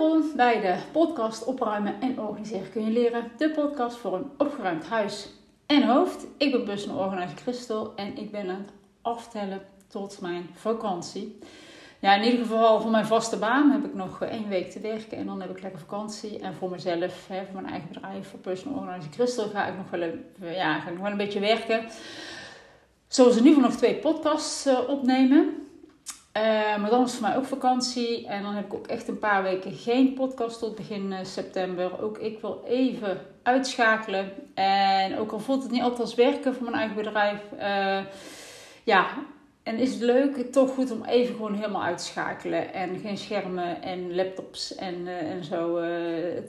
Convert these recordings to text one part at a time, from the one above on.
Welkom bij de podcast Opruimen en Organiseren kun je leren. De podcast voor een opgeruimd huis en hoofd. Ik ben personal organizer Christel en ik ben aan het aftellen tot mijn vakantie. Ja, in ieder geval voor mijn vaste baan heb ik nog één week te werken en dan heb ik lekker vakantie. En voor mezelf, hè, voor mijn eigen bedrijf, voor personal organizer Christel, ga ik nog wel een, ja, nog wel een beetje werken. Zoals ieder geval nog twee podcasts uh, opnemen. Uh, maar dan is voor mij ook vakantie. En dan heb ik ook echt een paar weken geen podcast tot begin uh, september. Ook ik wil even uitschakelen. En ook al voelt het niet altijd als werken voor mijn eigen bedrijf. Uh, ja, en is het leuk, toch goed om even gewoon helemaal uit te schakelen. En geen schermen en laptops en, en zo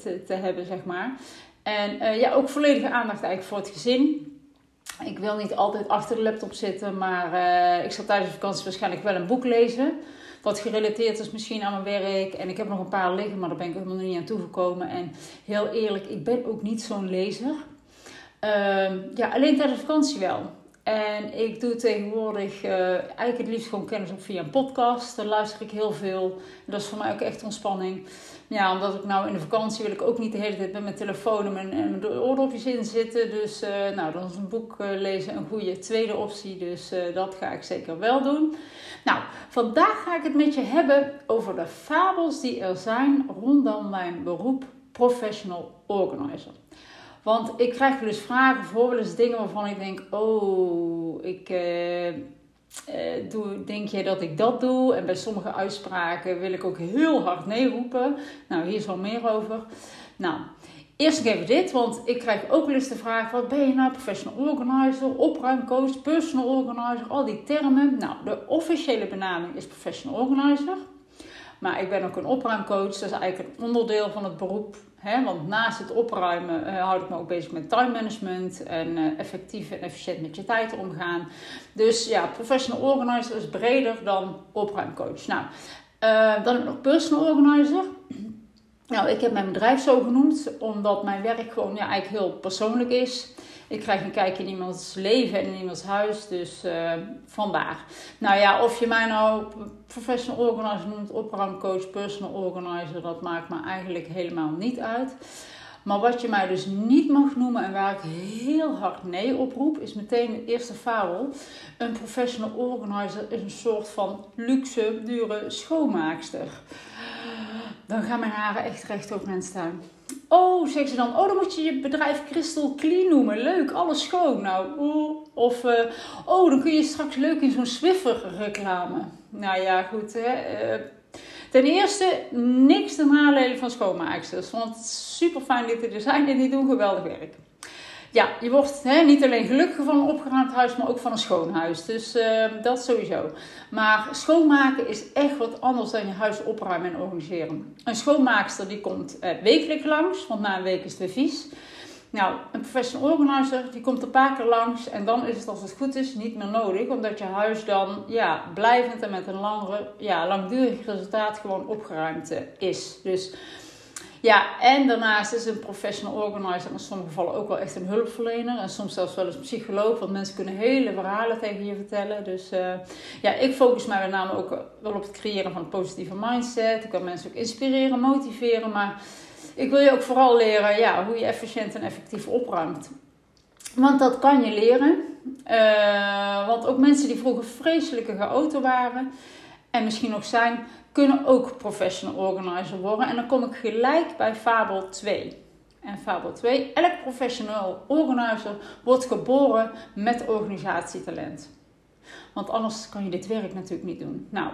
te, te hebben, zeg maar. En ja, ook volledige aandacht eigenlijk voor het gezin. Ik wil niet altijd achter de laptop zitten, maar uh, ik zal tijdens de vakantie waarschijnlijk wel een boek lezen. Wat gerelateerd is misschien aan mijn werk. En ik heb nog een paar liggen, maar daar ben ik helemaal niet aan toegekomen. En heel eerlijk, ik ben ook niet zo'n lezer. Uh, ja, alleen tijdens de vakantie wel. En ik doe tegenwoordig uh, eigenlijk het liefst gewoon kennis op via een podcast. Daar luister ik heel veel. Dat is voor mij ook echt ontspanning. Ja, omdat ik nou in de vakantie wil ik ook niet de hele tijd met mijn telefoon en mijn, oordopjes in zitten. Dus uh, nou, dan is een boek uh, lezen een goede tweede optie. Dus dat ga ik zeker wel doen. Nou, vandaag ga ik het met je hebben over de fabels die er zijn rondom mijn beroep professional organizer. Want ik krijg eens vragen, eens dingen waarvan ik denk: oh, ik. Uh, uh, doe, denk je dat ik dat doe? En bij sommige uitspraken wil ik ook heel hard nee roepen. Nou, hier is al meer over. Nou, eerst nog even dit, want ik krijg ook wel eens de vraag: wat ben je nou? Professional organizer, opruimcoach, personal organizer, al die termen. Nou, de officiële benaming is professional organizer. Maar ik ben ook een opruimcoach, dat is eigenlijk een onderdeel van het beroep. Want naast het opruimen uh, houd ik me ook bezig met time management en uh, effectief en efficiënt met je tijd omgaan. Dus ja, professional organizer is breder dan opruimcoach. Nou, uh, dan heb ik nog personal organizer. Nou, ik heb mijn bedrijf zo genoemd, omdat mijn werk gewoon ja, eigenlijk heel persoonlijk is. Ik krijg een kijkje in iemands leven en in iemands huis. Dus uh, vandaar. Nou ja, of je mij nou professional organizer noemt, opruimcoach, personal organizer, dat maakt me eigenlijk helemaal niet uit. Maar wat je mij dus niet mag noemen en waar ik heel hard nee op roep, is meteen de eerste fabel. Een professional organizer is een soort van luxe, dure schoonmaakster. Dan gaan mijn haren echt recht overeind staan. Oh, zeggen ze dan, oh, dan moet je je bedrijf Crystal Clean noemen. Leuk, alles schoon. Nou, Of, uh, oh, dan kun je straks leuk in zo'n Swiffer reclame. Nou ja, goed. Hè. Uh, ten eerste, niks te nadelen van schoonmaaksters. Want super fijn die er zijn en die doen geweldig werk ja, je wordt hè, niet alleen gelukkig van een opgeruimd huis, maar ook van een schoon huis. Dus uh, dat sowieso. Maar schoonmaken is echt wat anders dan je huis opruimen en organiseren. Een schoonmaakster die komt uh, wekelijks langs, want na een week is het weer vies. Nou, een professional organizer die komt een paar keer langs en dan is het als het goed is niet meer nodig, omdat je huis dan ja, blijvend en met een langere, ja, langdurig resultaat gewoon opgeruimd uh, is. Dus ja, en daarnaast is een professional organizer in sommige gevallen ook wel echt een hulpverlener. En soms zelfs wel eens psycholoog, want mensen kunnen hele verhalen tegen je vertellen. Dus uh, ja, ik focus mij met name ook wel op het creëren van een positieve mindset. Ik kan mensen ook inspireren, motiveren. Maar ik wil je ook vooral leren ja, hoe je efficiënt en effectief opruimt. Want dat kan je leren. Uh, want ook mensen die vroeger vreselijke geauto waren en misschien nog zijn, kunnen ook professional organizer worden. En dan kom ik gelijk bij fabel 2. En fabel 2, elk professional organizer wordt geboren met organisatietalent. Want anders kan je dit werk natuurlijk niet doen. Nou,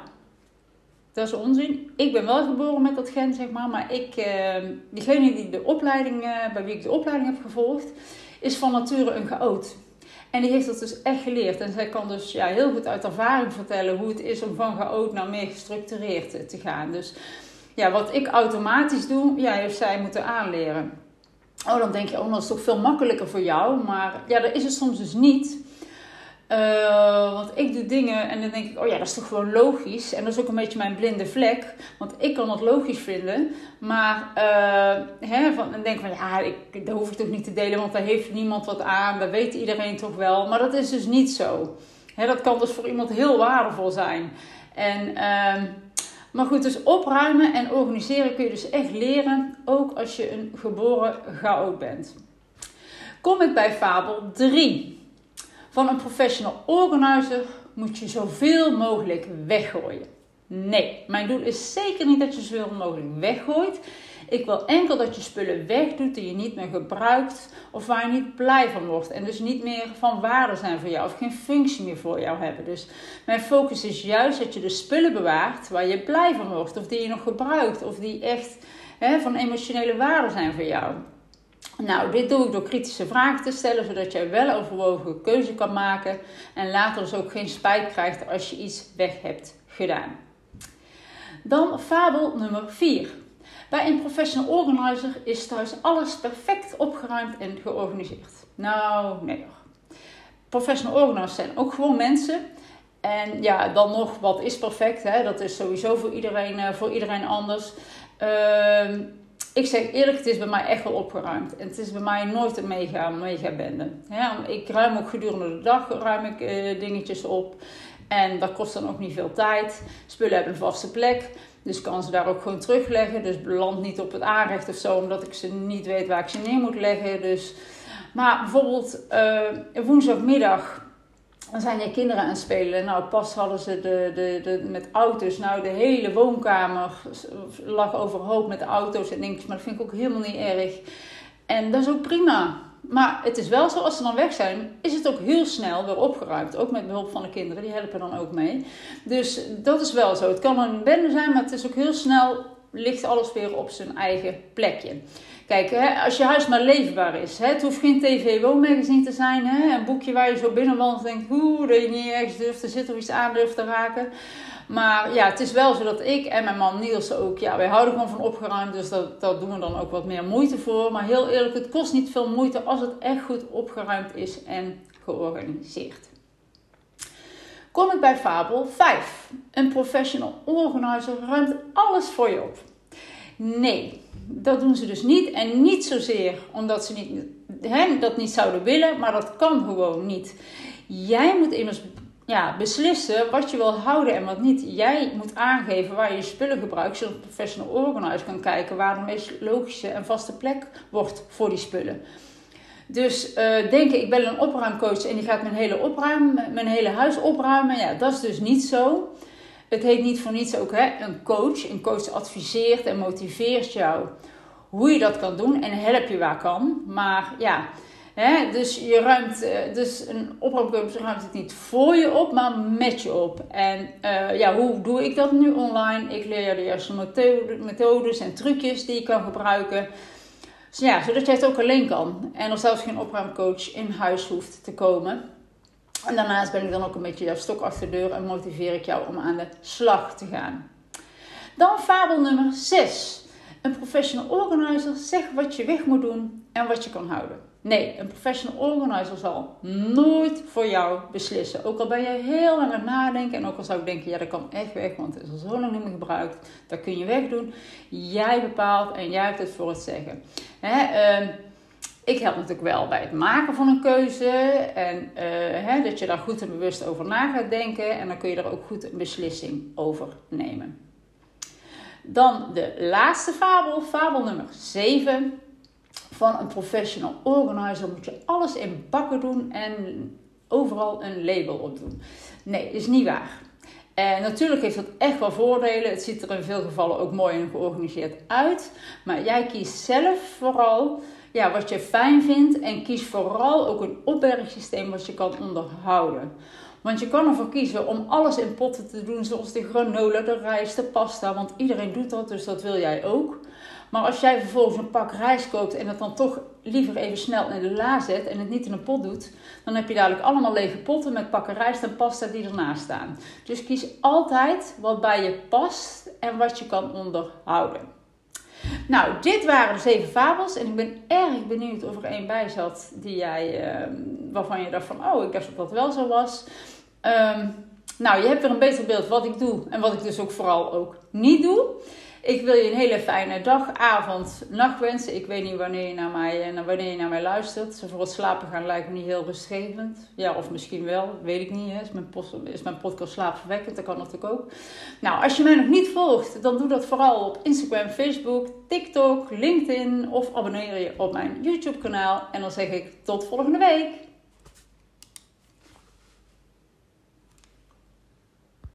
dat is onzin. Ik ben wel geboren met dat gen, zeg maar. Maar ik, eh, diegene die de opleiding, eh, bij wie ik de opleiding heb gevolgd, is van nature een chaot. En die heeft dat dus echt geleerd. En zij kan dus ja, heel goed uit ervaring vertellen hoe het is om van chaot naar meer gestructureerd te gaan. Dus ja, wat ik automatisch doe, ja, heeft zij moeten aanleren. Oh, dan denk je, oh, dat is toch veel makkelijker voor jou. Maar ja, dat is het soms dus niet. Uh, want ik doe dingen en dan denk ik, oh ja, dat is toch gewoon logisch. En dat is ook een beetje mijn blinde vlek. Want ik kan het logisch vinden. Maar uh, hè, van, dan denk ik van, ja, ik, dat hoef ik toch niet te delen. Want daar heeft niemand wat aan. Dat weet iedereen toch wel. Maar dat is dus niet zo. Hè, dat kan dus voor iemand heel waardevol zijn. En... Uh, Maar goed, dus opruimen en organiseren kun je dus echt leren, ook als je een geboren chaot bent. Kom ik bij fabel 3. Van een professional organizer moet je zoveel mogelijk weggooien. Nee, mijn doel is zeker niet dat je zoveel mogelijk weggooit. Ik wil enkel dat je spullen wegdoet die je niet meer gebruikt of waar je niet blij van wordt. En dus niet meer van waarde zijn voor jou of geen functie meer voor jou hebben. Dus mijn focus is juist dat je de spullen bewaart waar je blij van wordt. Of die je nog gebruikt of die echt hè, van emotionele waarde zijn voor jou. Nou, dit doe ik door kritische vragen te stellen, zodat jij wel overwogen keuze kan maken en later dus ook geen spijt krijgt als je iets weg hebt gedaan. Dan fabel nummer 4. Bij een professional organizer is thuis alles perfect opgeruimd en georganiseerd. Nou, nee hoor. Professional organizers zijn ook gewoon mensen. En ja, dan nog, wat is perfect? Hè? Dat is sowieso voor iedereen, uh, voor iedereen anders. Uh, ik zeg eerlijk, het is bij mij echt wel opgeruimd. En het is bij mij nooit een mega, mega bende. Ik ruim ook gedurende de dag ruim ik, uh, dingetjes op. En dat kost dan ook niet veel tijd. Spullen hebben een vaste plek. Dus kan ze daar ook gewoon terugleggen. Dus beland niet op het aanrecht of zo, omdat ik ze niet weet waar ik ze neer moet leggen. Dus, maar bijvoorbeeld uh, woensdagmiddag. Dan zijn je kinderen aan het spelen. Nou, pas hadden ze de, de, de, met auto's. Nou, de hele woonkamer lag overhoop met auto's en dingetjes. Maar dat vind ik ook helemaal niet erg. En dat is ook prima. Maar het is wel zo, als ze dan weg zijn, is het ook heel snel weer opgeruimd. Ook met behulp van de kinderen, die helpen dan ook mee. Dus dat is wel zo. Het kan een bende zijn, maar het is ook heel snel, ligt alles weer op zijn eigen plekje. Kijk, hè, als je huis maar leefbaar is. Hè, het hoeft geen tv-woonmagazine te zijn. Hè, een boekje waar je zo binnenwandelt en denkt, hoe, dat je niet ergens durft te zitten of iets aan durft te raken. Maar ja, het is wel zo dat ik en mijn man Niels ook, ja, wij houden gewoon van opgeruimd. Dus dat, dat doen we dan ook wat meer moeite voor. Maar heel eerlijk, het kost niet veel moeite als het echt goed opgeruimd is en georganiseerd. Kom ik bij fabel 5. Een professional organizer ruimt alles voor je op. Nee, dat doen ze dus niet. En niet zozeer omdat ze niet, hè, dat niet zouden willen, maar dat kan gewoon niet. Jij moet immers ja, beslissen wat je wil houden en wat niet. Jij moet aangeven waar je je spullen gebruikt, zodat een professional organizer kan kijken waar de meest logische en vaste plek wordt voor die spullen. Dus uh, denken, ik ben een opruimcoach en die gaat mijn hele, opruim, mijn hele huis opruimen. Ja, dat is dus niet zo. Het heet niet voor niets ook hè, een coach. Een coach adviseert en motiveert jou hoe je dat kan doen en help je waar kan. Maar ja, hè, dus je ruimt, eh, dus een opruimcoach ruimt het niet voor je op, maar met je op. En uh, ja, hoe doe ik dat nu online? Ik leer je de juiste methodes en trucjes die je kan gebruiken. Dus ja, zodat jij het ook alleen kan. En er zelfs geen opruimcoach in huis hoeft te komen. En daarnaast ben ik dan ook een beetje jouw stok achter de deur en motiveer ik jou om aan de slag te gaan. Dan fabel nummer 6. Een professional organizer zegt wat je weg moet doen en wat je kan houden. Nee, een professional organizer zal nooit voor jou beslissen. Ook al ben je heel lang aan het nadenken en ook al zou ik denken, ja dat kan echt weg, want het is al zo lang niet meer gebruikt. Dat kun je wegdoen. Jij bepaalt en jij hebt het voor het zeggen. Uh, ik help natuurlijk wel bij het maken van een keuze. En uh, hè, dat je daar goed en bewust over na gaat denken. En dan kun je er ook goed een beslissing over nemen. Dan de laatste fabel, fabel nummer 7. Van een professional organizer moet je alles in bakken doen en overal een label op doen. Nee, is niet waar. En natuurlijk heeft dat echt wel voordelen. Het ziet er in veel gevallen ook mooi en georganiseerd uit. Maar jij kiest zelf vooral ja, wat je fijn vindt en kies vooral ook een opbergsysteem wat je kan onderhouden. Want je kan ervoor kiezen om alles in potten te doen, zoals de granola, de rijst, de pasta. Want iedereen doet dat, dus dat wil jij ook. Maar als jij vervolgens een pak rijst koopt en het dan toch liever even snel in de la zet en het niet in een pot doet, dan heb je dadelijk allemaal lege potten met pakken rijst en pasta die ernaast staan. Dus kies altijd wat bij je past en wat je kan onderhouden. Nou, dit waren de zeven fabels. En ik ben erg benieuwd of er één bij zat die jij, uh, waarvan je dacht van, oh, ik dacht dat dat wel zo was. Um, nou, je hebt weer een beter beeld wat ik doe en wat ik dus ook vooral ook niet doe. Ik wil je een hele fijne dag, avond, nacht wensen. Ik weet niet wanneer je naar mij, naar wanneer je naar mij luistert. Voor het slapen gaan lijkt me niet heel rustgevend. Ja, of misschien wel, weet ik niet. Is, mijn is mijn podcast slaapverwekkend? Dat kan natuurlijk ook. Nou, als je mij nog niet volgt, dan doe dat vooral op Instagram, Facebook, TikTok, LinkedIn. Of abonneer je op mijn YouTube kanaal. En dan zeg ik tot volgende week.